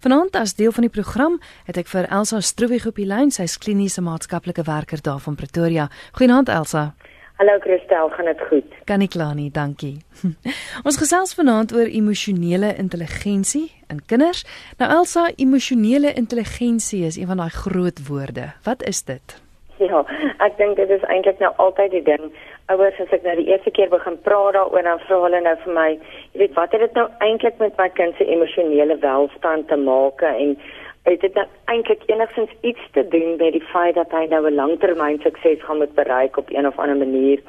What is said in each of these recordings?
Vanaand as deel van die program het ek vir Elsa Stroebig op die lyn, sy's kliniese maatskaplike werker daar van Pretoria. Goeienaand Elsa. Hallo Christel, gaan dit goed? Kan nie kla nie, dankie. Ons gesels vanaand oor emosionele intelligensie in kinders. Nou Elsa, emosionele intelligensie is een van daai groot woorde. Wat is dit? Ja, ek dink dit is eintlik nou altyd die ding ouers as ek nou die eerste keer begin praat daaroor dan vra hulle nou vir my, jy weet wat het dit nou eintlik met my kind se emosionele welstand te maak? En het dit nou eintlik enigstens iets te doen met die feit dat hy nou 'n langtermyn sukses gaan moet bereik op een of ander manier?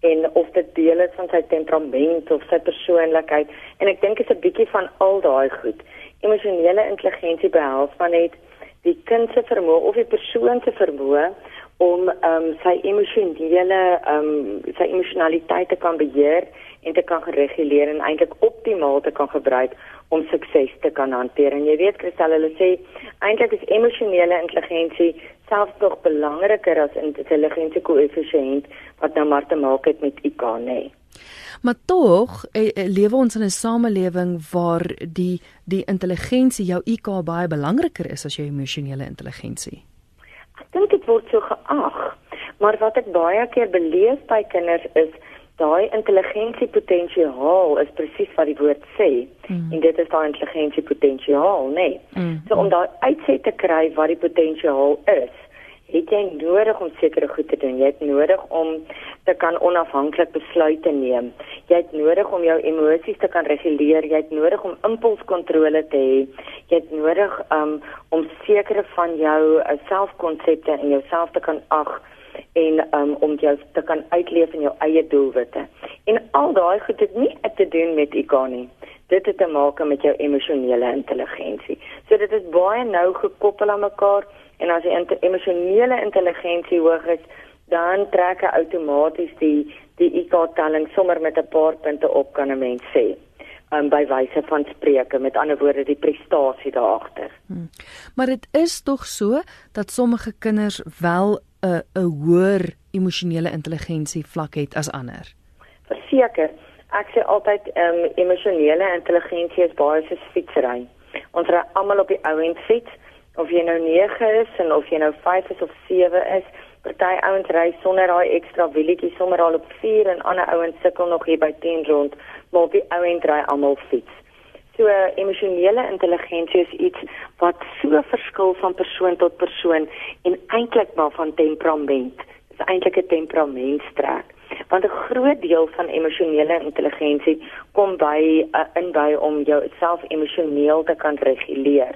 En of dit deel is van sy temperament of sy persoonlikheid? En ek dink dit is 'n bietjie van al daai goed. Emosionele intelligensie behels van net die kind se vermoë of die persoon se vermoë om um, sy emosionele um, sy emosionaliteit te kan beheer en te kan reguleer en eintlik optimaal te kan gebruik om sukses te kan hanteer. En jy weet Christel, hulle sê eintlik is emosionele intelligensie selfs nog belangriker as intelligensie koëffisiënt wat nou maar te maak het met IQ, nee. Maar tog eh, eh, lewe ons in 'n samelewing waar die die intelligensie jou IQ baie belangriker is as jou emosionele intelligensie dink dit word so geag. Maar wat ek baie keer beleef by kinders is daai intelligensiepotensiaal is presies wat die woord sê. Mm. En dit is daai intelligensiepotensiaal, nee. Mm. So om daai uitset te kry wat die potensiaal is, het jy nodig om sekere goed te doen. Jy het nodig om te kan onafhanklik besluite neem. Jy het nodig om jou emosies te kan reguleer. Jy het nodig om impulskontrole te hê. Jy het nodig um, om sekere van jou uh, selfkonsepte in jouself te kan ag en um, om jou te kan uitleef in jou eie doelwitte. En al daai goed het nie te doen met ikanie. Dit het te maak met jou emosionele intelligensie. So dit is baie nou gekoppel aan mekaar. En as die emosionele intelligensie hoog is, dan trek hy outomaties die die IQ-telling sommer met 'n paar punte op kan 'n mens sê. Um, by wyse van spreuke, met ander woorde die prestasie daagter. Hmm. Maar dit is tog so dat sommige kinders wel 'n 'n hoër emosionele intelligensie vlak het as ander. Verseker, ek sê altyd um, emosionele intelligensie is baie soos fietsry. Ons ry almal op die ou end fiets of jy nou 9 is en of jy nou 5 is of 7 is, party ouens ry sonder daai ekstra wielietjie sommer al op 4 en ander ouens sukkel nog hier by 10 rond, maar op die ou end ry almal fiets. So emosionele intelligensie is iets wat so verskil van persoon tot persoon en eintlik maar van temperament. Dit is eintlik 'n temperamentstrek. Want 'n groot deel van emosionele intelligensie kom by uh, in by om jouself emosioneel te kan reguleer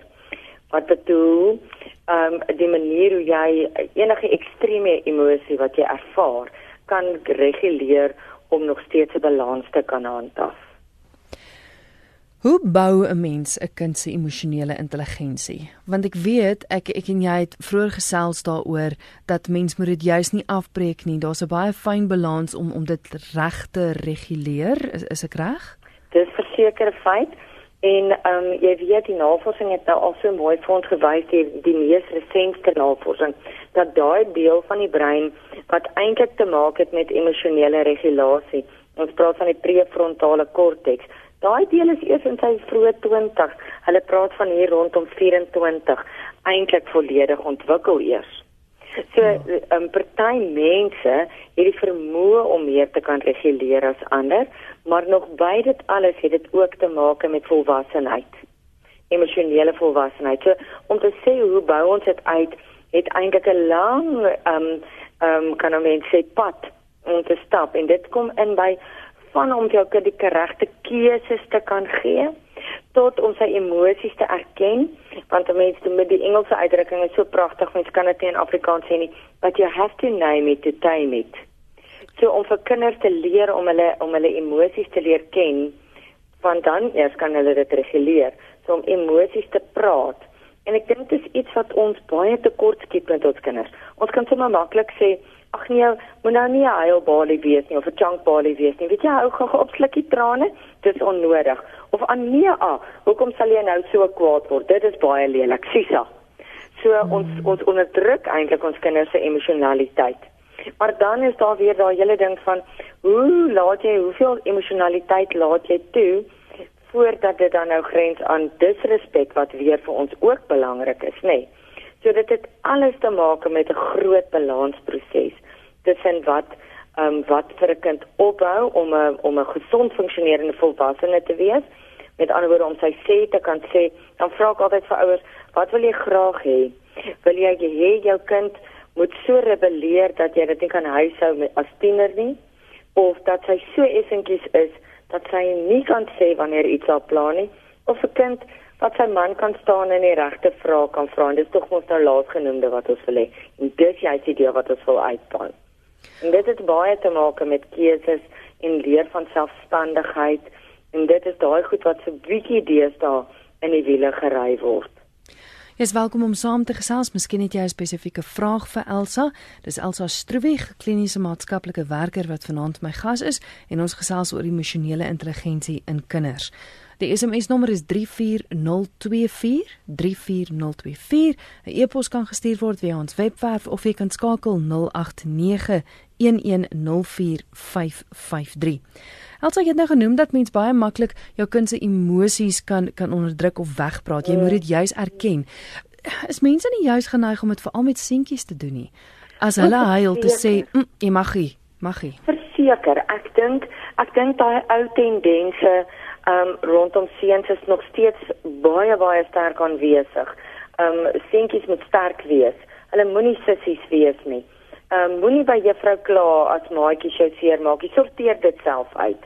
wat bedoel ehm um, die manier hoe jy enige ekstreme emosie wat jy ervaar kan reguleer om nog steeds 'n balans te kan handhaaf. Hoe bou 'n mens 'n kind se emosionele intelligensie? Want ek weet ek ek en jy het vroeër gesels daaroor dat mens moet dit juis nie afbreek nie. Daar's 'n baie fyn balans om om dit reg te reguleer. Is, is ek reg? Dis verseker 'n feit. En ehm um, jy weet die navorsing het nou al so mooi vir ons gewys die die mees resente navorsing dat daai deel van die brein wat eintlik te maak het met emosionele regulasie, ons praat van die prefrontale korteks. Daai deel is eers in sy vroeë 20s. Hulle praat van hier rondom 24 eintlik volledig ontwikkel eers. So 'n ja. um, party mense het die vermoë om meer te kan reguleer as ander, maar nog by dit alles het dit ook te maak met volwassenheid. Emosionele volwassenheid. So om te sê hoe bou ons dit uit, het eintlik 'n lang ehm um, ehm um, kan ons sê pad om te stap en dit kom in by van om jou kind die regte keuses te kan gee tot om sy emosies te erken want mense met die Engelse uitdrukking is so pragtig mens kan dit nie in Afrikaans sê nie but you have to name it to tame it. So om vir kinders te leer om hulle om hulle emosies te leer ken want dan eers kan hulle dit reguleer. So om emosies te praat. En ek dink dit is iets wat ons baie tekort skiet met ons kinders. Ons kan sommer maklik sê ag nee, moet nou nie 'n huilbalie wees nie of 'n chunkbalie wees nie. Weet jy, hou gou op slukkie trane, dit is onnodig. Of Ania, hoekom sal jy nou so kwaad word? Dit is baie lelik, Sisa. So hmm. ons ons onderdruk eintlik ons kinders se emosionaliteit. Maar dan is daar weer daai hele ding van hoe laat jy hoeveel emosionaliteit laat jy toe voordat dit dan nou grens aan disrespek wat weer vir ons ook belangrik is, nê. Nee. So dit het alles te maak met 'n groot balansproses tussen wat um, wat vir 'n kind opbou om 'n om 'n gesond funksionerende volwassene te wees. Met ander woorde om sy sê te kan sê, dan vra ek altyd vir ouers, wat wil jy graag hê? Wil jy hê jou kind moet so rebelleer dat jy dit nie kan huishou met as tiener nie? Of dat sy so essentjies is dat sy nie kan sê wanneer iets al plan nie? Of 'n kind wat sy man kan staan en die regte vrae kan vra. En dis tog mos nou laasgenoemde wat ons wil hê. En dis jy die idee wat ons wil uitpaal en dit het baie te maak met keuses en leer van selfstandigheid. En dit is daai goed wat so bietjie deesdae in die wiele gery word Jy is welkom om saam te gesels. Miskien het jy 'n spesifieke vraag vir Elsa. Dis Elsa Stroewig, kliniese maatskaplike werker wat vanaand my gas is en ons gesels oor emosionele intelligensie in kinders. Die SMS nommer is 34024 34024. 'n E-pos kan gestuur word via ons webwerf of jy kan skakel 089 1104553. Elsa het nou genoem dat mens baie maklik jou kind se emosies kan kan onderdruk of wegpraat. Jy moet dit juis erken. Is mense nie juis geneig om dit veral met seentjies te doen nie? As hulle huil te sê, mm, "Jy mag nie, mag nie." Verseker, ek dink ek dink daai ou tendense um, rondom seuns is nog steeds baie baie sterk aanwesig. Um seentjies moet sterk wees. Hulle moenie sissies wees nie. Um moenie by juffrou kla as maatjies jou seermaak. Jy sorteer dit self uit.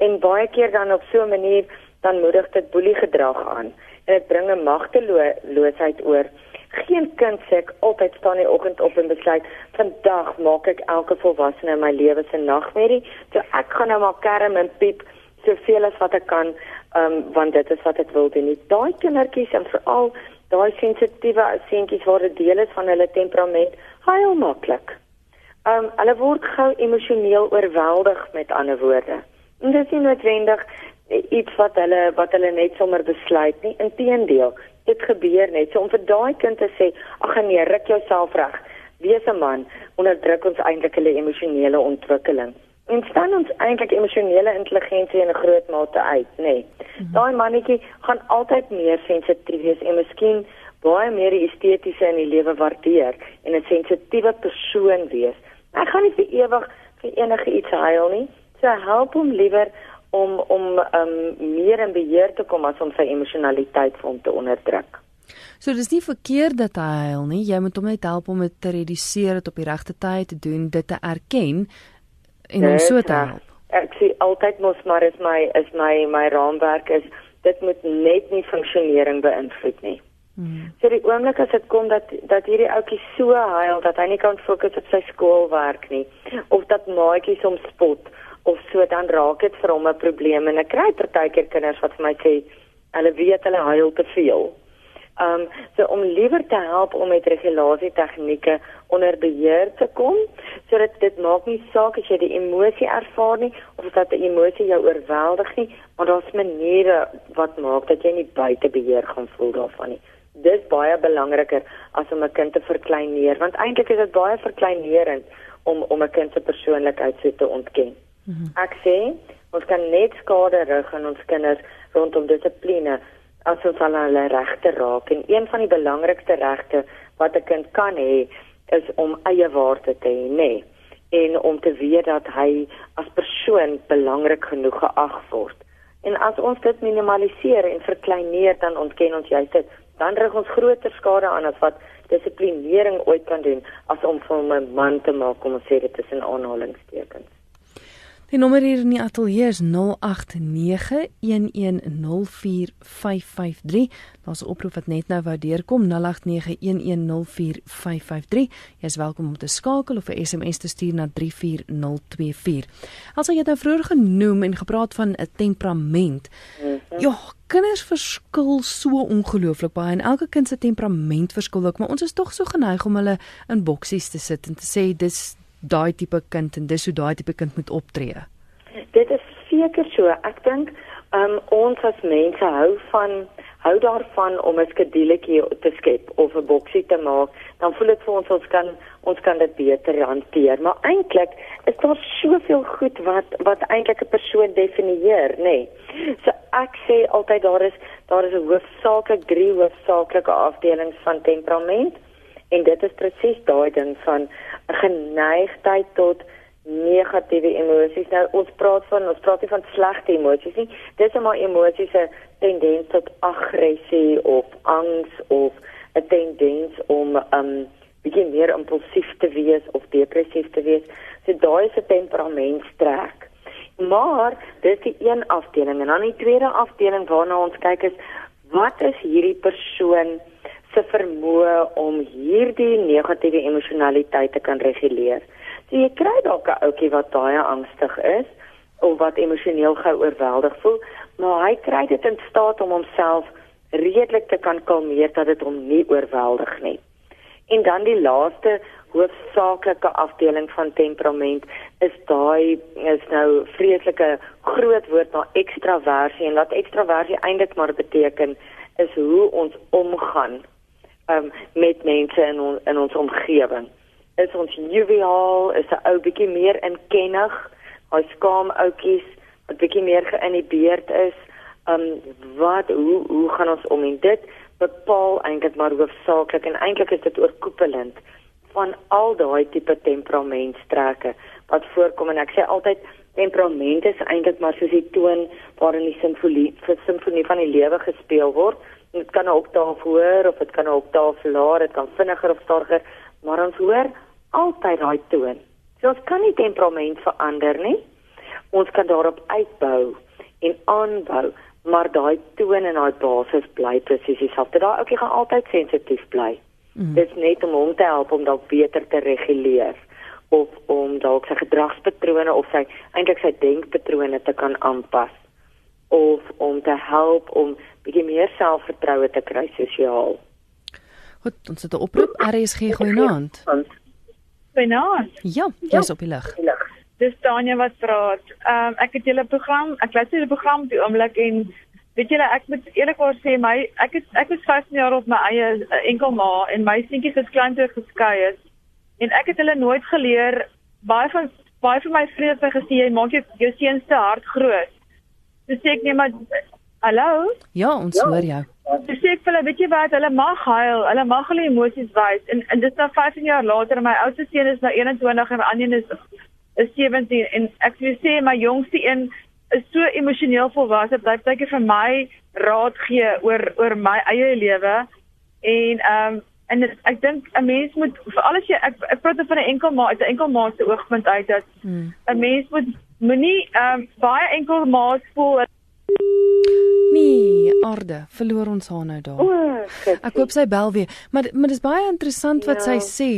En baie keer dan op so 'n manier dan moedig dit boelie gedrag aan. En dit bring 'n magteloosheid oor. Geen kind sê ek altyd staan die oggend op en besluit vandag maak ek elke volwassene in my lewe se nagmerrie. So ek gaan nou maar kerm en piep soveel as wat ek kan, ehm um, want dit is wat ek wil doen. Daai kindertjies en veral daai sensitiewe seentjies waar dit deel is van hulle temperament, huil maklik. Ehm um, hulle word gou emosioneel oorweldig met ander woorde. En dit is nie noodwendig iets wat hulle wat hulle net sommer besluit nie. Inteendeel, dit gebeur net. So om vir daai kind te sê, ag nee, ruk jouself reg. Wees 'n man, onderdruk ons eintlik hulle emosionele ontwikkeling en staan ons eintlik emosionele intelligensie in 'n groot mate uit, nê. Nee. Mm -hmm. Daai mannetjie gaan altyd meer sensitief wees en miskien baie meer die estetiese in die lewe waardeer en 'n sensitiewe persoon wees. Hy gaan nie vir ewig vir enige iets huil nie. So help hom liewer om om um meer in beheer te kom as om sy emosionaliteit van te onderdruk. So dis nie verkeerd dat hy huil nie. Jy moet hom net help om dit te reduseer, dit op die regte tyd te doen, dit te erken en om so te help. Ek sê altyd mos maar is my is my my raamwerk is dit moet net nie funksionering beïnvloed nie. Hmm. So die oomblik as dit kom dat dat hierdie ouetjie so huil dat hy nie kan fokus op sy skoolwerk nie of dat maatjies hom spot of so dan raak dit vir hom 'n probleem en ek kry partykeer kinders wat vir my sê hulle weet hulle huil te veel. Um so om liewer te help om met regulasie tegnieke onder beheer te kom sodat dit maak nie saak as jy die emosie ervaar nie of dat die emosie jou oorweldig nie, maar daar's maniere wat maak dat jy nie buite beheer gaan voel daarvan nie. Dis baie belangriker as om 'n kind te verkleineer want eintlik is dit baie verkleinerend om om 'n kind se persoonlikheid so te ontken. Mm -hmm. Ek sê ons kan net skade rig aan ons kinders rondom dissipline as ons al hulle regte raak en een van die belangrikste regte wat 'n kind kan hê is om eie waarde te hê, nê? Nee, en om te weet dat hy as persoon belangrik genoeg geag word. En as ons dit minimaliseer en verkleineer, dan ontken ons juist dit. Dan rig ons groter skade aan as wat dissiplinering ooit kan doen as om van 'n man te maak kom ons sê dit is in aanhalingstekens. Die nommer hier in die ateljee is 0891104553. Daar's 'n oproep wat net nou wou deurkom 0891104553. Jy is welkom om te skakel of 'n SMS te stuur na 34024. As jy nou vroeër genoem en gepraat van 'n temperament. Mm -hmm. Ja, kinders verskil so ongelooflik baie en elke kind se temperament verskil ook, maar ons is tog so geneig om hulle in boksies te sit en te sê dis daai tipe kind en dis hoe daai tipe kind moet optree. Dit is seker so. Ek dink um, ons as mense hou van hou daarvan om 'n skeduletjie te skep of 'n boksie te maak, dan voel dit vir ons ons kan ons kan dit beter hanteer. Maar eintlik is daar soveel goed wat wat eintlik 'n persoon definieer, nê. Nee. So ek sê altyd daar is daar is 'n hoofsaaklik drie hoofsaaklike afdelings van temperament en dit is presies daai ding van 'n geneigtheid tot negatiewe emosies. Nou ons praat van ons praat nie van slegte emosies nie. Dis maar emosies se tendens tot aggressie of angs of 'n tendens om um bietjie meer impulsief te wees of depressief te wees. So daai is 'n temperamentstrek. Maar dis die een afdeling en dan die tweede afdeling waarna ons kyk is wat is hierdie persoon se vermoë om hierdie negatiewe emosionaliteit te kan reguleer. So jy kry dalk 'n ouetjie wat baie angstig is of wat emosioneel gou oorweldig voel, maar hy kry dit in staat om homself redelik te kan kalmeer dat dit hom nie oorweldig nie. En dan die laaste hoofsaaklike afdeling van temperament is daai is nou vreeslike groot woord na ekstraversie en wat ekstraversie eintlik maar beteken is hoe ons omgaan um, met mense in on, in ons omgewing. Is ons joviaal, is 'n ou bietjie meer inkennig, hy skaam ouetjies wat bietjie meer geïnhibeerd is. Um wat hoe hoe gaan ons om en dit bepaal eintlik maar hoofsaaklik en eintlik is dit oorkoepelend van al daai tipe temperamentstrekke wat voorkom en ek sê altyd temperament is eintlik maar soos die toon waarin die simfonie vir simfonie van die lewe gespeel word. Dit kan ook daar hoor of dit kan ook daar laer, dit kan vinniger of stadiger, maar ons hoor altyd daai toon. So ons kan nie temperament verander nie. Ons kan daarop uitbou en aanbou, maar daai toon en daai basis bly presies dieselfde. Daai ouetjie gaan altyd sensitief bly. Mm. Dit is net om hom te help om dalk beter te reguleer of om dalk sy gedragspatrone of sy eintlik sy denkpatrone te kan aanpas of om te help om bietjie meer selfvertroue te kry sosiaal. Goed, ons het 'n oproep. RSG goeienaand. Goeienaand. Ja, jy's op die lig. Dis Tanya wat praat. Ehm um, ek het julle program, ek luister die program op die oomblik en weet julle ek moet eerlikwaar sê my ek het ek was 15 jaar op my eie uh, enkel ma en my seentjies is klein toe geskei is en ek het hulle nooit geleer baie van baie van my vriende het gesê jy maak jou, jou seun se hart groot. Dis sê ek net maar hallo? Ja, ons ja. hoor jou. Dis sê ek vir hulle weet jy wat hulle mag huil, hulle mag hulle emosies wys en en dis nou 15 jaar later my oudste seun is nou 21 en my ander een is is 17 en ek wil sê my jongste een is so emosioneel volwasse dat hy vir my raad gee oor oor my eie lewe en ehm um, en dit, ek dink 'n mens moet veral as jy ek, ek praat van 'n enkel ma 'n enkel ma se oogpunt uit dat 'n hmm. mens moet moenie ehm um, baie enkel ma's voel Nee, orde, verloor ons haar nou daar. Ek hoop sy bel weer. Maar maar dis baie interessant wat ja. sy sê.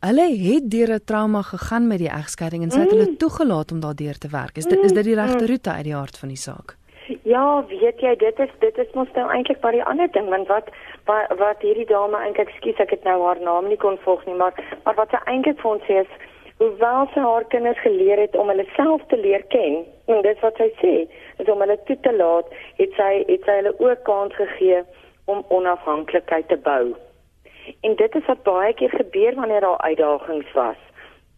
Hulle het deur 'n trauma gegaan met die egskeiding en sy het mm. hulle toegelaat om daardeur te werk. Is dit is dit die mm. regte roete uit die hart van die saak? Ja, weet jy, dit is dit is mos nou eintlik maar die ander ding want wat wat, wat hierdie dame eintlik skies ek het nou haar naam nie kon volg nie, maar maar wat sy eintlik vir ons sê is hoewel sy haar kinders geleer het om hulle self te leer ken en dit wat sy sê is om hulle toe te laat het sy het sy hulle ook kans gegee om onafhanklikheid te bou. En dit is wat baie keer gebeur wanneer daar uitdagings was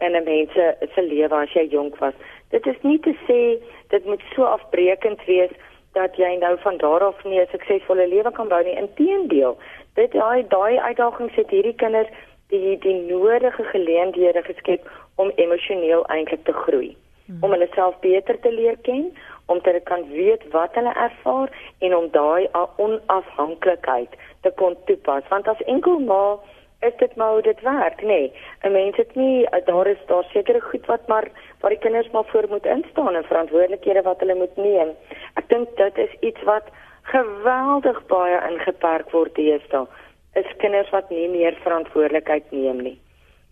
in 'n mens se lewe as jy jonk was. Dit is nie te sê dit moet so afbreekend wees dat jy nou van daar af nie 'n suksesvolle lewe kan bou nie. Inteendeel dit daai daai uitdagings het hierdie kinders die die nodige geleenthede geskep om emosioneel eintlik te groei. Hmm. om hulle self beter te leer ken om te kan weet wat hulle ervaar en om daai onafhanklikheid te kon toepas. Want as enkel maar is dit maar hoe dit werk nee, 'n mens het nie daar is daar sekere goed wat maar waar die kinders maar voor moet instaan en verantwoordelikhede wat hulle moet neem. Ek dink dit is iets wat geweldig baie ingeperk word deesdae is kinders wat nie meer verantwoordelikheid neem nie.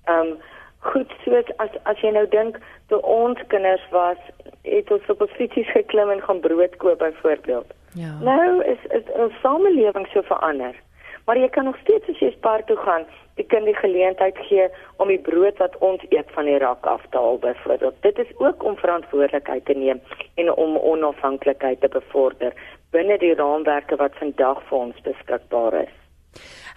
Um goed soos as as jy nou dink toe ons kinders was, het ons op 'n fietsie geklim en gaan brood koop byvoorbeeld. Ja. Nou is is ons samelewing so verander. Maar jy kan nog steeds as jy spaar toe gaan, die kind die geleentheid gee om die brood wat ons eet van die rak af te haal byvoorbeeld. Dit is ook om verantwoordelikheid te neem en om onafhanklikheid te bevorder binne die raamwerke wat vandag vir ons beskikbaar is.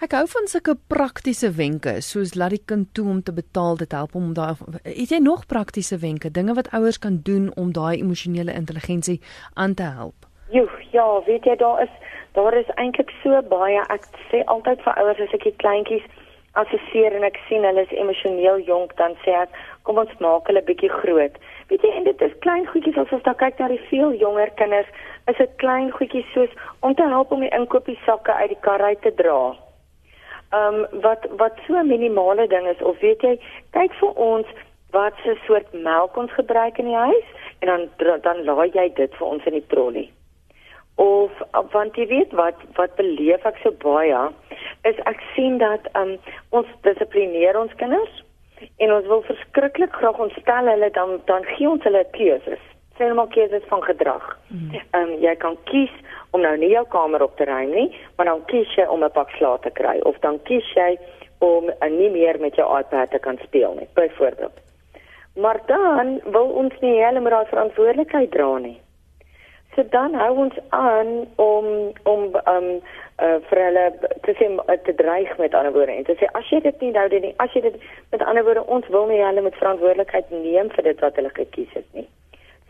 Ek hou van sulke praktiese wenke, soos laat die kind toe om te betaal, dit help hom om daai Het jy nog praktiese wenke, dinge wat ouers kan doen om daai emosionele intelligensie aan te help? Jo, ja, weet jy daar is daar is eintlik so baie ek sê altyd vir ouers as ek die kleintjies assesseer en ek sien hulle is emosioneel jonk dan sê ek kom ons maak hulle bietjie groot. Weet jy en dit is klein goedjies as ons dan kyk na die veel jonger kinders, is dit klein goedjies soos om te help om die inkopiesakke uit die kar uit te dra. Ehm um, wat wat so 'n minimale ding is of weet jy, kyk vir ons wat se soort melk ons gebruik in die huis en dan dan laai jy dit vir ons in die trolly of want jy weet wat wat beleef ek so baie is ek sien dat um, ons dissiplineer ons kinders en ons wil verskriklik graag ontstel hulle dan dan gee ons hulle keuses sê nou maar keuses van gedrag. Mm. Ehm um, jy kan kies om nou nie jou kamer op te ruim nie, maar dan kies jy om 'n pak slaap te kry of dan kies jy om uh, nie meer met jou iPad te kan speel nie, byvoorbeeld. Maar dan wil ons nie heeltemal verantwoordelikheid dra nie. So dan hou ons aan om om um uh, vir hulle te sê uh, te dreig met ander woorde en te sê as jy dit nie nou doen nie, as jy dit met ander woorde ons wil nie hulle met verantwoordelikheid neem vir dit wat hulle gekies het nie.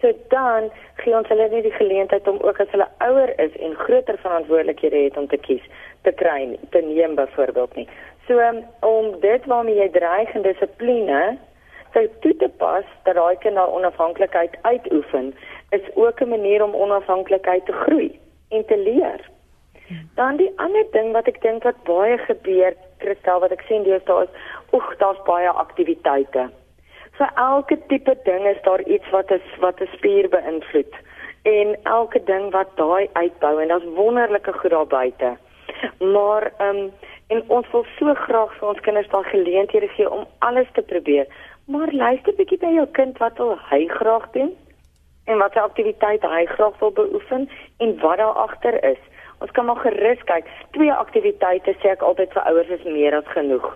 So dan gee ons hulle nie die geleentheid om ook as hulle ouer is en groter verantwoordelikhede het om te kies te kry te neem byvoorbeeld nie. So um, om dit waarmee jy dreig en dissipline sou toe te pas dat daai kind na onafhanklikheid uitoefen is ook 'n manier om onafhanklikheid te groei en te leer. Dan die ander ding wat ek dink wat baie gebeur, Christel, wat ek sien deesdae is, oeg, daar's baie aktiwiteite. Vir elke tipe ding is daar iets wat is wat 'n spier beïnvloed en elke ding wat daai uitbou en daar's wonderlike goed daar buite. Maar ehm um, en ons wil so graag vir ons kinders daai geleenthede gee om alles te probeer. Maar luister bietjie by jou kind wat wil hy graag doen? en watter aktiwiteite hy graag wil beoefen en wat daar agter is. Ons kan maar gerus kyk. Twee aktiwiteite sê ek altyd vir ouers is meer as genoeg.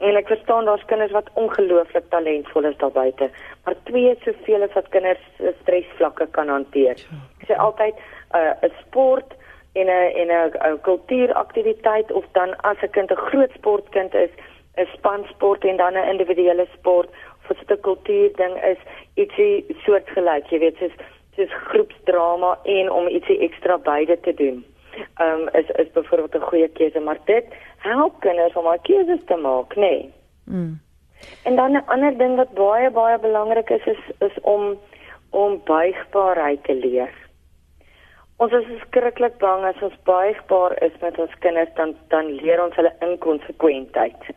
En ek verstaan daar's kinders wat ongelooflik talentvol is daar buite, maar twee soveel as wat kinders stresvlakke kan hanteer. Ek sê altyd 'n uh, sport en 'n en 'n kultuuraktiwiteit of dan as 'n kind 'n groot sportkind is, 'n spansport en dan 'n individuele sport of dit 'n kultuur ding is, ietsie soortgelyk, jy weet, soos soos groepsdrama en om ietsie ekstra beide te doen. Um, is is byvoorbeeld 'n goeie keuse, maar dit help kinders om al keuses te maak, nê. Nee. Mm. En dan 'n ander ding wat baie baie belangrik is is is om om buigbaarheid te leer. Ons is skrikkelik bang as ons buigbaar is met ons kinders dan dan leer ons hulle inkonsekwentheid.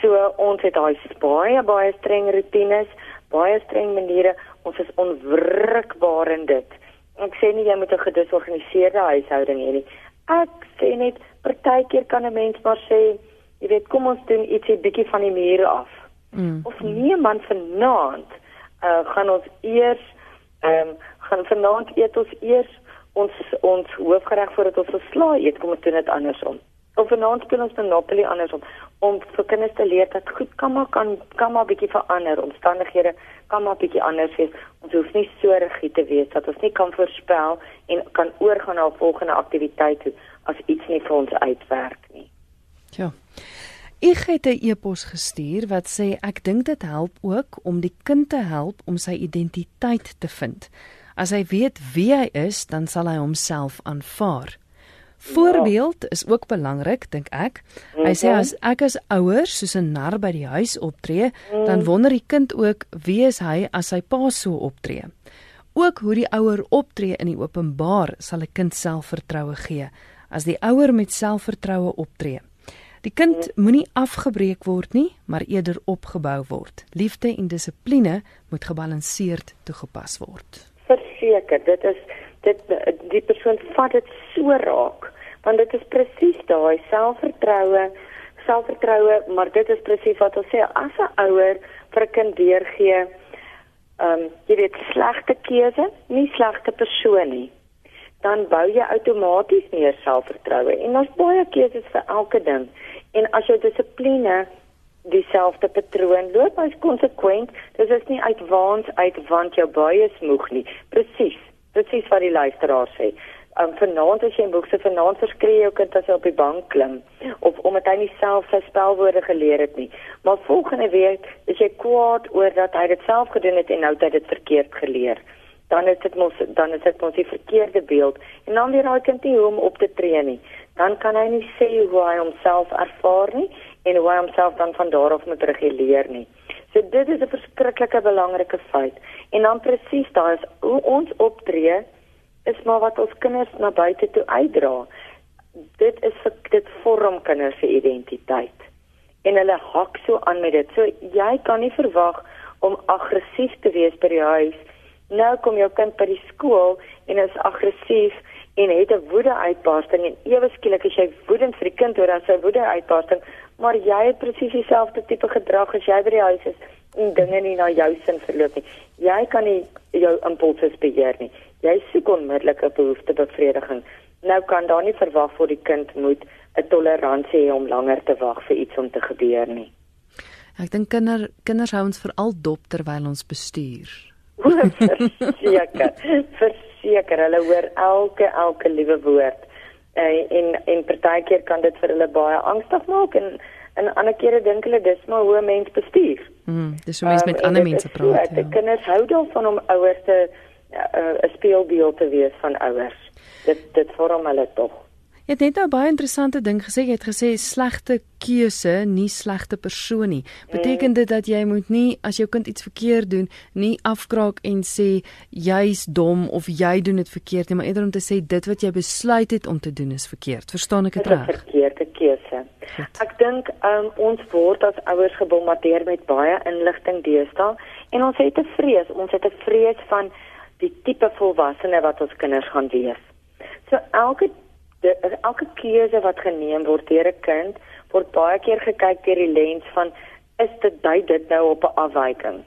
So ons het daai baie baie streng rotines, baie streng maniere. Ons is onwrikbaar in dit. Ek sê nie jy moet 'n gedisorganiseerde huishouding hê nie. Ek sê net partykeer kan 'n mens maar sê, jy weet, kom ons doen ietsie bietjie van die mure af. Mm. Of nee man vanaand, uh gaan ons eers ehm um, gaan vanaand eet ons eers ons ons hoofgereg voordat ons verslae eet, kom ons doen dit andersom. Of vanaand speel ons Monopoly andersom om vir kinders te leer dat goed kan maar kan kan maar bietjie verander, omstandighede kan maar bietjie anders wees. Ons hoef nie so rigied te wees dat ons nie kan voorspel en kan oorgaan na 'n volgende aktiwiteit toe as iets nie vir ons uitwerk nie. Ja. Ek het 'n e-pos gestuur wat sê ek dink dit help ook om die kind te help om sy identiteit te vind. As hy weet wie hy is, dan sal hy homself aanvaar. Voorbeeld is ook belangrik dink ek. Hy sê mhm. as ek as ouer soos 'n nar by die huis optree, dan mhm. wonder die kind ook wie is hy as sy pa so optree. Ook hoe die ouer optree in die openbaar sal 'n kind selfvertroue gee as die ouer met selfvertroue optree. Die kind mhm. moenie afgebreek word nie, maar eerder opgebou word. Liefde en dissipline moet gebalanseerd toegepas word. Verseker, dit is dit die persoon vat dit so raak want dit is presies daai selfvertroue selfvertroue maar dit is presies wat ons sê as 'n ouer vir 'n kind deurgee ehm um, jy weet slegte keuse nie slegte persoon nie dan bou jy outomaties meer selfvertroue en daar's baie keuses vir elke ding. En as jou dissipline dieselfde patroon loop as konsekwent dis is nie uit waans uit want jou baie is moeg nie. Presies presies wat die luisteraar sê. um, vanaand as jy in boekse vanaand verskree jou kind as hy op die bank klim of omdat hy nie self sy spelwoorde geleer het nie. Maar volgende week is jy kwaad oor dat hy dit self gedoen het en nou het hy dit verkeerd geleer. Dan is dit mos dan is dit mos die verkeerde beeld en dan weer daai kind nie hoe om op te tree nie. Dan kan hy nie sê hoe hy homself ervaar nie en hoe hy homself dan van daar af moet reguleer nie. So dit is 'n verskriklike belangrike feit. En dan presies daai is hoe ons optree is maar wat ons kinders na buite toe uitdra. Dit is vir dit vorm kinders se identiteit. En hulle hak so aan met dit. So jy kan nie verwag om aggressief te wees by die huis. Nou kom jou kind by die skool en is aggressief en het 'n woede uitbarsting en ewe skielik as jy woedend vir die kind oor as hy woede uitbarsting, maar jy het presies dieselfde tipe gedrag as jy by die huis is en dinge nie na jou sin verloop nie. Jy kan nie jou impulse beheer nie jy soek onmiddellike behoeftebevrediging. Nou kan daar nie verwag word die kind moet 'n toleransie hê om langer te wag vir iets om te gebeur nie. Ek dink kinder kinders hou ons veral dop terwyl ons bestuur. Verseker, verseker hulle hoor elke elke liewe woord. En en, en partykeer kan dit vir hulle baie angstig maak en en ander kere dink hulle dis maar hoe 'n mens bestuur. Mm, dis hoe mens met um, ander mense praat. Ja. Kinders hou daarvan om ouers te 'n speelbeeld te wees van ouers. Dit dit vorm hulle tog. Jy het net nou baie interessante ding gesê. Jy het gesê slegte keuse, nie slegte persoon nie. Beteken dit dat jy moet nie as jou kind iets verkeerd doen, nie afkraak en sê jy's dom of jy doen dit verkeerd nie, maar eerder om te sê dit wat jy besluit het om te doen is verkeerd. Verstaan ek dit reg? Verkeerde keuse. Goed. Ek dink um, ons word as ouers gebombardeer met baie inligting deesdae en ons het 'n vrees, ons het 'n vrees van die tipe volwassene wat ons kinders gaan wees. So elke de, elke keuse wat geneem word deur 'n kind word baie keer gekyk deur die lens van is dit dui dit nou op 'n afwyking.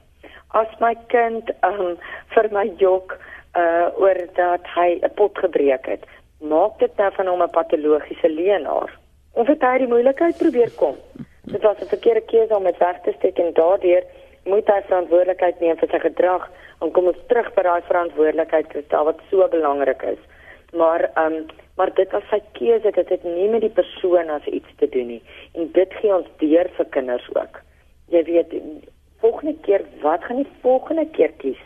As my kind um, vir my jok uh oor dat hy 'n pot gebreek het, maak dit nou van hom 'n patologiese leenaar. Of het hy die moeilikheid probeer kom? Dit was 'n verkeerde keuse om dit weg te steek en daardeur moet hy verantwoordelikheid neem vir sy gedrag en kom ons terug by daai verantwoordelikheid Kristal wat so belangrik is. Maar ehm um, maar dit was sy keuse dit het nie met die persoon as iets te doen nie en dit gee ons deur vir kinders ook. Jy weet volgende keer wat gaan jy volgende keer kies?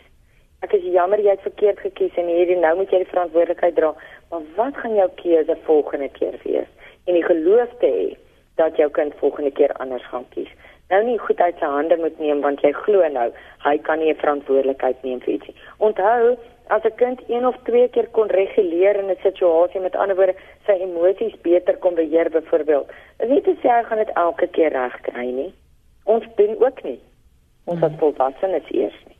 Ek is jammer jy het verkeerd gekies en hierdie nou moet jy die verantwoordelikheid dra. Maar wat gaan jou keuse volgende keer wees? En die geloof te hê dat jou kind volgende keer anders gaan kies nou nie goed uit sy hande moet neem want jy glo nou hy kan nie 'n verantwoordelikheid neem vir ietsie. Onthou, as 'n kind een of twee keer kon reguleer in 'n situasie met ander woorde sy emosies beter kon beheer byvoorbeeld, is nie te sê hy gaan dit elke keer regkry nie. Ons doen ook nie. Ons as volwassenes eers nie.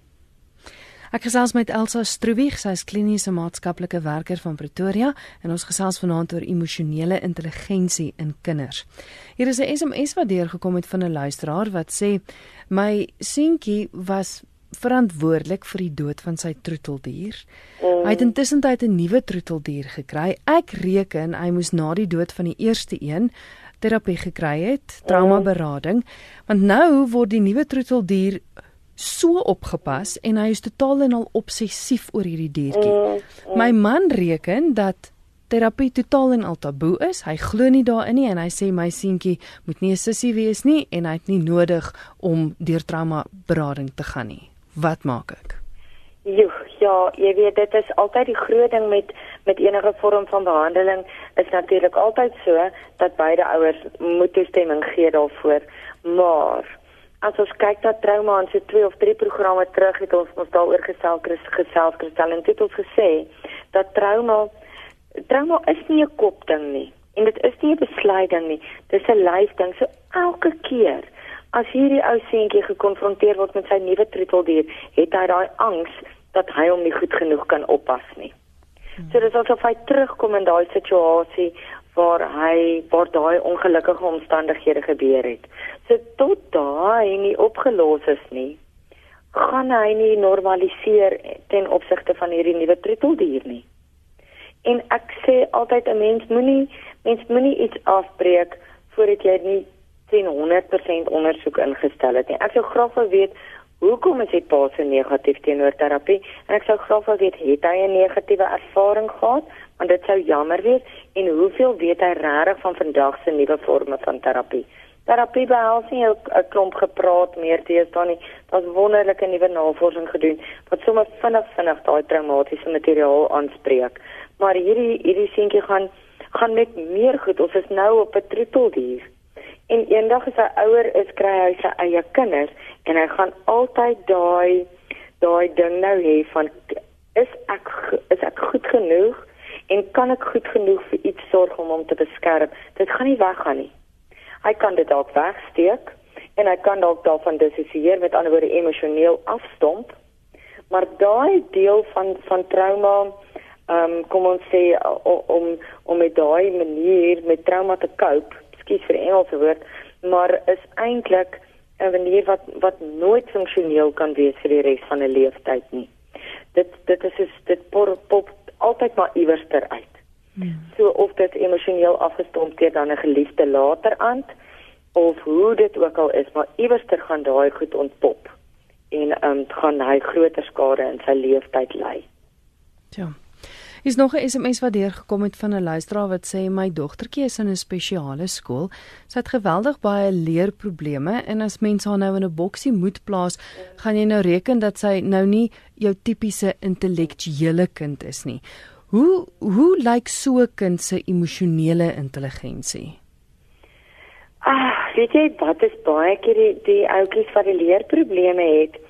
Ek gesels met Elsa Stroebig, sy is kliniese maatskaplike werker van Pretoria en ons gesels vanaand oor emosionele intelligensie in kinders. Hier is 'n SMS wat deurgekom het van 'n luisteraar wat sê my seentjie was verantwoordelik vir die dood van sy troeteldier. Mm. Hy het intussen tyd 'n nuwe troeteldier gekry. Ek reken hy moes na die dood van die eerste een terapie gekry het, trauma berading, want nou word die nuwe troeteldier so opgepas en hy is totaal en al obsessief oor hierdie diertjie. Mm, mm. My man reken dat terapie totaal en al taboe is. Hy glo nie daarin nie en hy sê my seentjie moet nie 'n sussie wees nie en hy het nie nodig om deur trauma berading te gaan nie. Wat maak ek? Jo, ja, jy weet dit is altyd die groot ding met met enige vorm van behandeling is natuurlik altyd so dat beide ouers moet toestemming gee daarvoor. Maar as ons kyk na trauma en so twee of drie programme terug het ons ons daaroor gesels gesels kristal en dit ons gesê dat trauma trauma is nie 'n kopding nie en dit is nie 'n besluiting nie dis 'n lyfding so elke keer as hierdie ou seentjie gekonfronteer word met sy nuwe troeteldier het hy daai angs dat hy hom nie goed genoeg kan oppas nie so dis asof hy terugkom in daai situasie waar hy waar daai ongelukkige omstandighede gebeur het. So tot daai nie opgelos is nie, gaan hy nie normaliseer ten opsigte van hierdie nuwe troeteldier nie. En ek sê altyd 'n mens moenie mens moenie iets afbreek voordat jy nie 100% ondersoek ingestel het nie. Ek sou graag wil weet hoekom is hy pa so negatief teenoor terapie? En ek sou graag wil weet het hy 'n negatiewe ervaring gehad want dit sou jammer wees en hoeveel weet hy regtig van vandag se nuwe forme van terapie? Terapie behels nie 'n klomp gepraat meer teenoor nie. Daar's wonderlike nuwe navorsing gedoen wat sommer vinnig vinnig daai traumatiese materiaal aanspreek. Maar hierdie hierdie seentjie gaan gaan met meer goed. Ons is nou op 'n troeteldier. En eendag as hy ouer is, kry hy sy eie kinders en hy gaan altyd daai daai ding nou hê van is ek is ek goed genoeg en kan ek goed genoeg vir iets sorg om hom te beskerm? Dit gaan nie weggaan nie. Hy kan dit dalk wegsteek en hy kan dalk daarvan dissosieer met ander woorde emosioneel afstomp. Maar daai deel van van trauma ehm um, kom ons sê om om met daai manier met trauma te cope, skiet vir Engelse woord, maar is eintlik 'n manier wat wat nooit funksioneel kan wees vir die res van 'n lewenstyd nie. Dit dit is is dit pop, pop altyd maar iewers ter uit. Ja. So of dit emosioneel afgestomp deur dan 'n geliefde later aan of hoe dit ook al is, maar iewers ter gaan daai goed ontpop en ehm um, gaan hy groter skade in sy lewenstyd ly. Ja. Is nog 'n SMS wat deurgekom het van 'n luisteraar wat sê my dogtertjie is in 'n spesiale skool. Sy het geweldig baie leerprobleme en as mens haar nou in 'n boksie moet plaas, gaan jy nou reken dat sy nou nie jou tipiese intellektuele kind is nie. Hoe hoe lyk so 'n kind se emosionele intelligensie? Ah, weet jy wat is baie keer die, die ouetjies wat die leerprobleme het,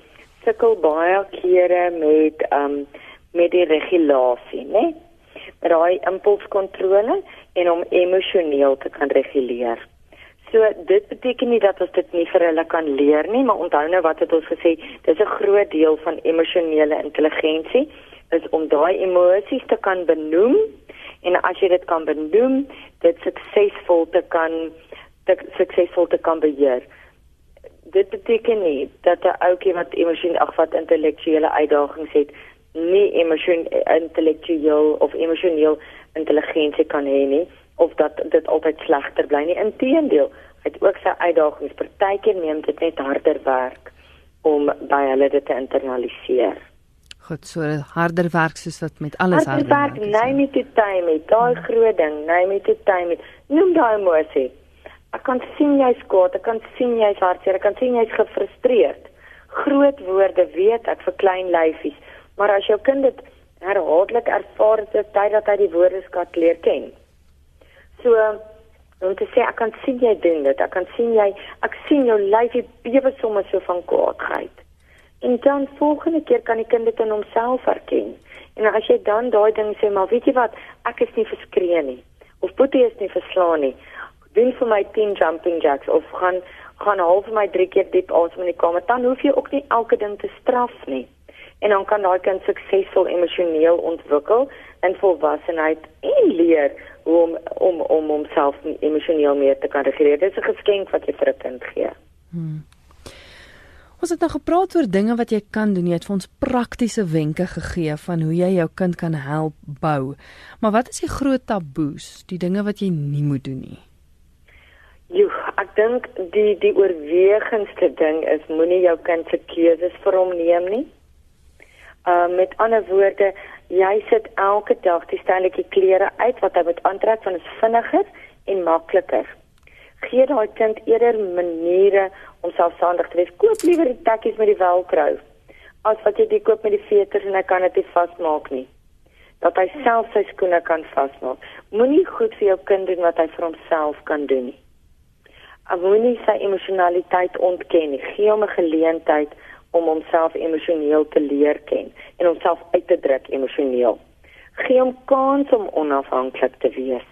sukkel baie kere met ehm um, met die regulasie, né? Met daai impulskontrole en om emosioneel te kan reguleer. So dit beteken nie dat ons dit nie vir hulle kan leer nie, maar onthou nou wat het ons gesê, dis 'n groot deel van emosionele intelligensie is om daai emosies te kan benoem en as jy dit kan benoem, dit suksesvol te kan te suksesvol te kan beheer. Dit beteken nie dat 'n ouetjie wat emosioneel ag wat intellektuele uitdagings het, nie emosioneel intellektueel of emosioneel intelligensie kan hê nie of dat dit altyd slegter bly nie. Inteendeel, hy het ook sy uitdagings. Partykeer neem dit net harder werk om by hulle dit te internaliseer. Goed, so harder werk soos wat met alles harder, harder werk. Nee, met die tyd met daai hmm. groot ding, nee, met die tyd met noem daai emosie. Ek kan sien jy skaat, ek kan sien jy's hartseer, ek kan sien jy's gefrustreerd. Groot woorde weet ek vir klein lyfies, maar as jou kind dit herhaaldelik ervaar, is dit tyd dat hy die woordeskat leer ken. So om te sê ek kan sien jy doen dit, ek kan sien jy ek sien jou lyfie bewe sommer so van kwaadheid. En dan volgende keer kan die kind dit in homself herken. En as jy dan daai ding sê, maar weet jy wat, ek is nie verskree nie of Boetie is nie verslaan nie. Doen vir my 10 jumping jacks of gaan gaan half vir my 3 keer diep asem in die kamer. Dan hoef jy ook nie elke ding te straf nie. En dan kan daai kind suksesvol emosioneel ontwikkel in volwassenheid en leer hoe om om om homself emosioneel meer te kan reguleer. Dit is 'n geskenk wat jy vir 'n kind gee. Hmm. Ons het nou gepraat oor dinge wat jy kan doen. Jy het vir ons praktiese wenke gegee van hoe jy jou kind kan help bou. Maar wat is die groot taboes, die dinge wat jy nie moet doen nie? Jo, ek dink die die oorwegendste ding is moenie jou kind se keuses vir hom neem nie. Uh met ander woorde, jy sit elke dag die stelletjie klere uit wat hy moet aantrek van is vinniger en makliker. Gee daai kind eerder maniere om selfstandig te wees. Koop liewer die tekkies met die velcro as wat jy dit koop met die veters en hy kan dit nie vasmaak nie. Dat hy self sy skoene kan vasmaak. Moenie goed vir jou kind doen wat hy vir homself kan doen nie. Moenie sy emosionaliteit ontken nie. Gee hom 'n geleentheid om homself emosioneel te leer ken en homself uit te druk emosioneel. Gee hom kans om onafhanklik te wees.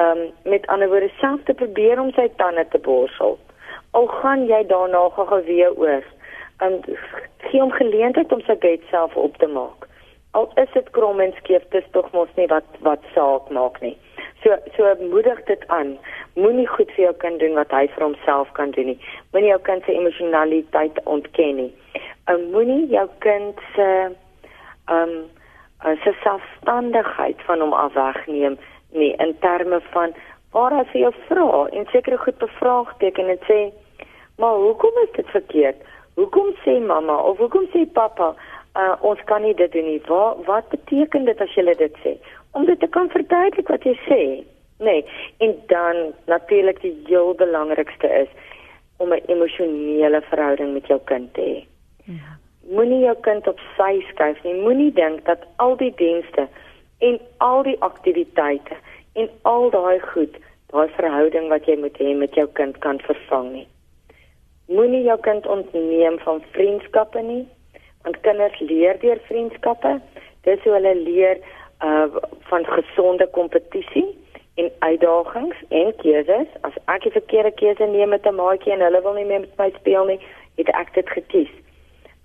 Um met ander woorde self te probeer om sy tande te borsel al gaan jy daarna gou weer oor. En gee hom geleentheid om sy bed self op te maak. Al is dit krom en skeef, dis tog mos nie wat wat saak maak nie. So so moedig dit aan. Moenie goed vir jou kind doen wat hy vir homself kan doen nie. Moenie jou kind se emosionaliteit ontken nie. En moenie jou kind se ehm um, se selfstandigheid van hom af wegneem nie in terme van waar hy vir jou vra en sekere goed bevraagteken en sê Maar hoekom is dit verkeerd? Hoekom sê mamma of hoekom sê pappa uh, ons kan nie dit doen nie? Wat wat beteken dit as jy dit sê? om dit te kan verduidelik wat jy sê. Nee, en dan natuurlik die heel belangrikste is om 'n emosionele verhouding met jou kind te hê. Ja. Moenie jou kind op sy skuif nie. Moenie dink dat al die dienste en al die aktiwiteite en al daai goed daai verhouding wat jy moet hê met jou kind kan vervang nie. Moenie jou kind ontneem van vriendskappe nie, want kinders leer deur vriendskappe. Dis hoe hulle leer uh van gesonde kompetisie en uitdagings en keuses. As ek 'n verkeerde keuse neem met 'n maatjie en hulle wil nie meer met my speel nie, het ek dit gekies.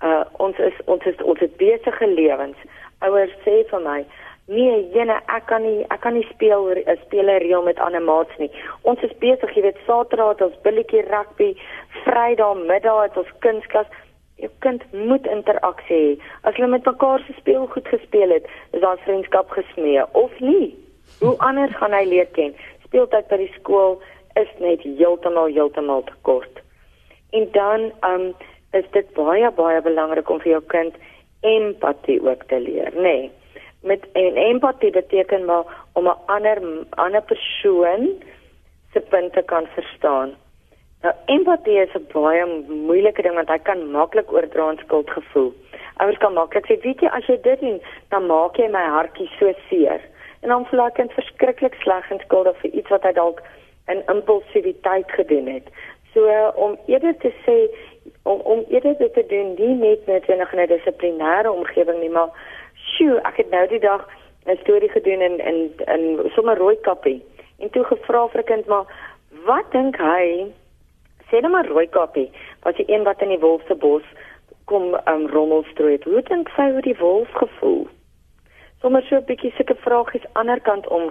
Uh ons is ons is ons het besige lewens. Ouers sê vir my, Nee, jene, ek kan nie ek kan nie speel 'n speler reël met ander maats nie. Ons is besig, jy weet, Saterdag ons billetjie rugby, Vrydag middag het ons kunstklas. Jou kind moet interaksie hê. As hulle met mekaar se speel goed gespeel het, is daar vriendskap gesmee of nie. Hoe anders gaan hy leer ken? Speeltyd by die skool is net heeltemal heeltemal te kort. En dan um is dit baie baie belangrik om vir jou kind empatie ook te leer, nê? Nee met en empatie beteken maar om 'n ander ander persoon se punte kan verstaan. Nou empatie is 'n baie moeilike ding want hy kan maklik oordra aan skuldgevoel. Ouers kan maklik sê, weet jy, as jy dit doen, dan maak jy my hartjie so seer. En dan voel ek verskriklik sleg en skuldig vir iets wat hy dalk in impulsiwiteit gedoen het. So om eerder te sê om om eerder dit te doen, nie net net in 'n dissiplinêre omgewing nie, maar sjoe, ek het nou die dag 'n storie gedoen in in in sommer rooi kappie. En toe gevra vir 'n kind maar wat dink hy? Sê net maar rooi kappie, was die een wat in die wolf se bos kom um, rommel strooi. Hoe dink sy oor die wolf gevoel? Sommige so 'n bietjie sulke vragies ander kant om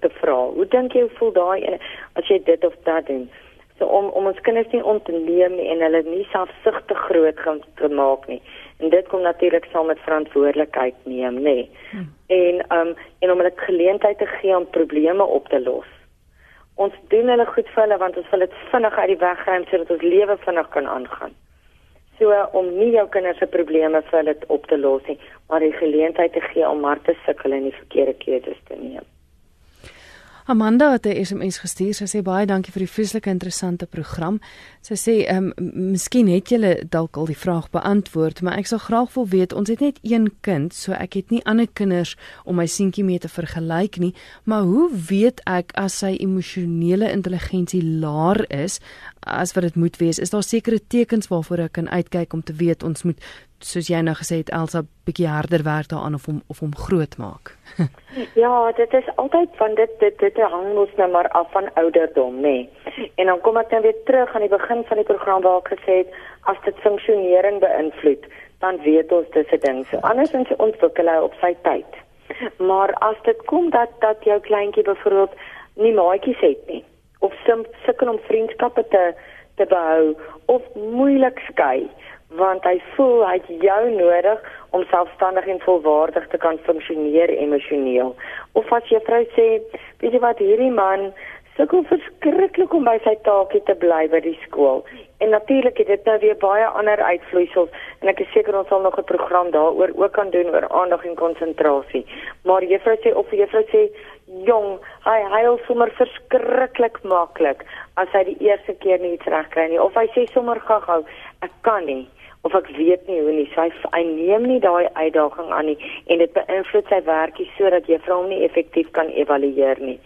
te vra. Hoe dink jy voel daai een as jy dit of dat doen? So om om ons kinders nie ontneem nie en hulle nie selfsugtig groot gaan te maak nie. En dit kom natuurlik saam met verantwoordelikheid neem, nê. Hmm. En um en om hulle geleentheid te gee om probleme op te los. Ons doen hulle goed vir hulle want ons wil dit vinnig uit die weg ruim sodat ons lewe vinnig kan aangaan. So om nie jou kinders se probleme vir hulle op te los nie, maar die geleentheid te gee om maar te sukkel en die verkeerde keuses te neem. Amanda het 'n SMS gestuur. Sy sê baie dankie vir die vreeslike interessante program. Sy sê, "Ehm um, miskien het julle dalk al die vraag beantwoord, maar ek sal graag wil weet, ons het net een kind, so ek het nie ander kinders om my seentjie mee te vergelyk nie, maar hoe weet ek as sy emosionele intelligensie laer is as wat dit moet wees? Is daar sekere tekens waarvoor ek kan uitkyk om te weet ons moet soos jy nou gesê het Elsa bietjie harder werk daaraan of hom of hom groot maak. ja, dit is altyd van dit dit dit hang mos nou maar af van ouderdom, nê. Nee. En dan kom ek dan weer terug aan die begin van die program waar ek gesê het as dit funksionering beïnvloed, dan weet ons dis 'n ding. So andersins ontwikkel hy op sy tyd. Maar as dit kom dat dat jou kleintjie byvoorbeeld nie maatjies het nie of sukkel om vriendskappe te te behou of moeilik skei want hy voel hy het jou nodig om selfstandig en volwaardig te kan funksioneer emosioneel. Of as jy vrou sê, weet jy wat hierdie man sukkel verskriklik om by sy taakie te bly by die skool. En natuurlik het dit nou weer baie ander uitvloeisels en ek is seker ons sal nog 'n program daaroor ook kan doen oor aandag en konsentrasie. Maar juffrou sê of juffrou sê jong, hy huil sommer verskriklik maklik as hy die eerste keer nie iets reg kry nie of hy sê sommer gou-gou ek kan nie of ek weet nie hoe nie. Sy hy neem nie daai uitdaging aan nie en dit beïnvloed sy werkie sodat jy vir hom nie effektief kan evalueer nie.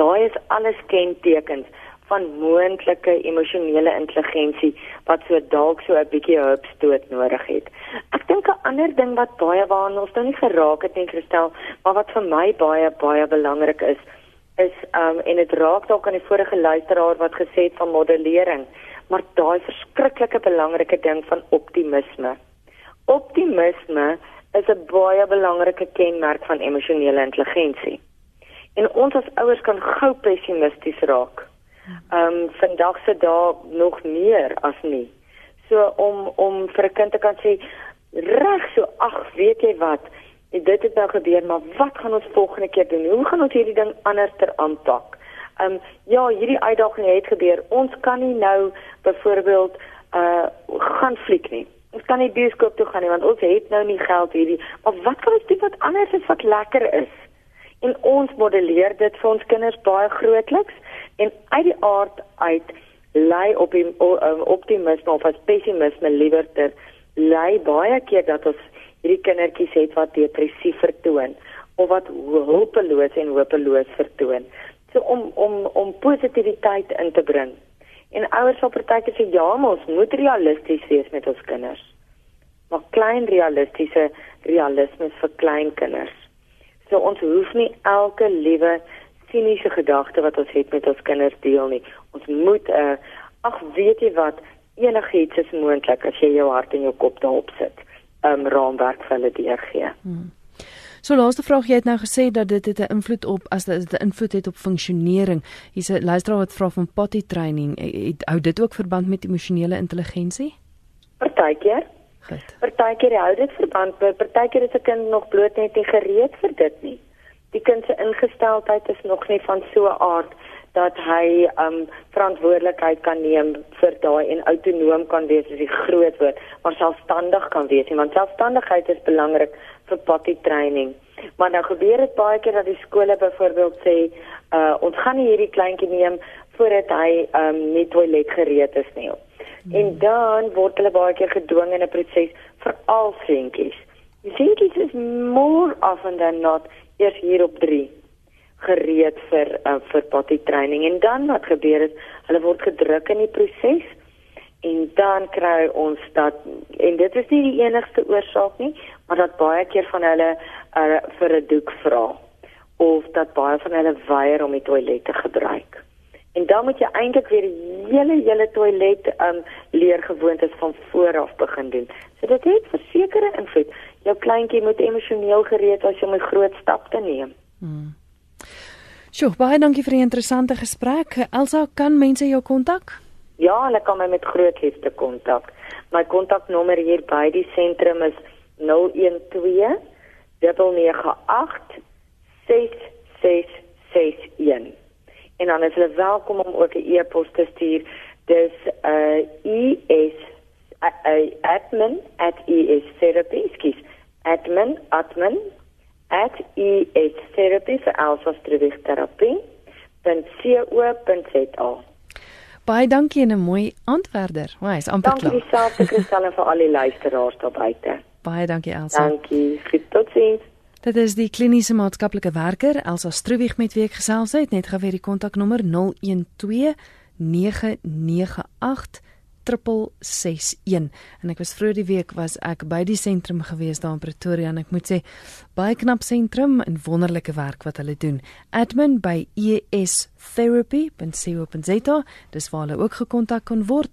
Daai is alles kentekens van moontlike emosionele intelligensie wat so dalk so 'n bietjie hulpstoot nodig het. Ek dink 'n ander ding wat baie waarna ons nou nie geraak het nie, Christel, maar wat vir my baie baie belangrik is, is um en dit raak dalk aan die vorige luisteraar wat gesê het van modellering maar daai verskriklike belangrike ding van optimisme. Optimisme is 'n baie belangrike kenmerk van emosionele intelligensie. En ons as ouers kan gou pessimisties raak. Ehm um, vandag se dae nog meer as nie. So om om vir 'n kind te kan sê reg so ag weet jy wat dit het nou gebeur maar wat gaan ons volgende keer doen? Hoe gaan ons hierdie ding anders ter aanpak? Ehm um, ja, hierdie uitdaging het gebeur. Ons kan nie nou byvoorbeeld uh gaan fliek nie. Ons kan nie bioskoop toe gaan nie want ons het nou nie geld hierdie. Maar wat kan ons doen wat anders is wat lekker is? En ons modelleer dit vir ons kinders baie grootliks en uit die aard uit lei op die optimisme of as pessimisme liewerter lei baie keer dat ons hierdie kindertjies het wat depressief vertoon of wat hulpeloos en hopeloos vertoon. So om om om positiwiteit in te bring. En ouers sal partykeer sê ja, maar ons moet realisties wees met ons kinders. Maar klein realistiese realisme vir klein kinders. So ons hoef nie elke liewe siniese gedagte wat ons het met ons kinders deel nie. Ons moet 'n uh, eh, ag weet jy wat enigiets is moontlik as jy jou hart en jou kop daarop sit. 'n um, raamwerk vir hulle deurgee. Hmm. So laaste vraag, jy het nou gesê dat dit het 'n invloed op as dit 'n invloed het op funksionering. Hier's 'n luisteraar wat vra van potty training. Het hou dit ook verband met emosionele intelligensie? Partykeer. Goed. Partykeer hou dit verband, maar partykeer is 'n kind nog bloot net nie gereed vir dit nie. Die kind se ingesteldheid is nog nie van so 'n aard dat hy um verantwoordelikheid kan neem vir daai en autonoom kan wees as hy groot word, maar selfstandig kan wees. Want selfstandigheid is belangrik vir potty training. Maar nou gebeur dit baie keer dat die skole byvoorbeeld sê, uh ons gaan nie hierdie kleintjie neem voordat hy um nie toilet gereed is nie. Hmm. En dan word hulle baie keer gedwing in 'n proses vir al seentjies. Die seentjies is more often than not eers hier op 3 gereed vir uh, vir potty training en dan wat gebeur is hulle word gedruk in die proses en dan kry ons dat en dit is nie die enigste oorsaak nie maar dat baie keer van hulle uh, vir 'n doek vra of dat baie van hulle weier om die toilet te gebruik. En dan moet jy eintlik weer die hele hele toilet um leergewoontes van voor af begin doen. So dit het versekerde invloed. Jou kleintjie moet emosioneel gereed wees om 'n groot stap te neem. Hmm. Sjoe, baie dankie vir die interessante gesprek. Elsa, kan mense jou kontak? Ja, hulle kan my met groot liefde kontak. My kontaknommer hier by die sentrum is 082 012 998 6661. En dan is hulle welkom om ook 'n e-pos te stuur. Dis uh es uh, admin at es therapy skis admin admin at es therapy vir alsos terapie dan co.za Baie dankie en 'n mooi antwoorder. Wow, is amper klaar. Dankie vir Christel en vir al die luisteraars daar buite. Baie dankie Elsa. Dankie. Goed totsiens. Dit is die kliniese maatskaplike werker Elsa Stroebig met wie ek gesels het. Net gou weer die kontaknommer 012 998 661 en ek was vroeër die week was ek by die sentrum gewees daar in Pretoria en ek moet sê baie knap sentrum en wonderlike werk wat hulle doen admin by estherapy.co.za dis waar hulle ook gekontak kon word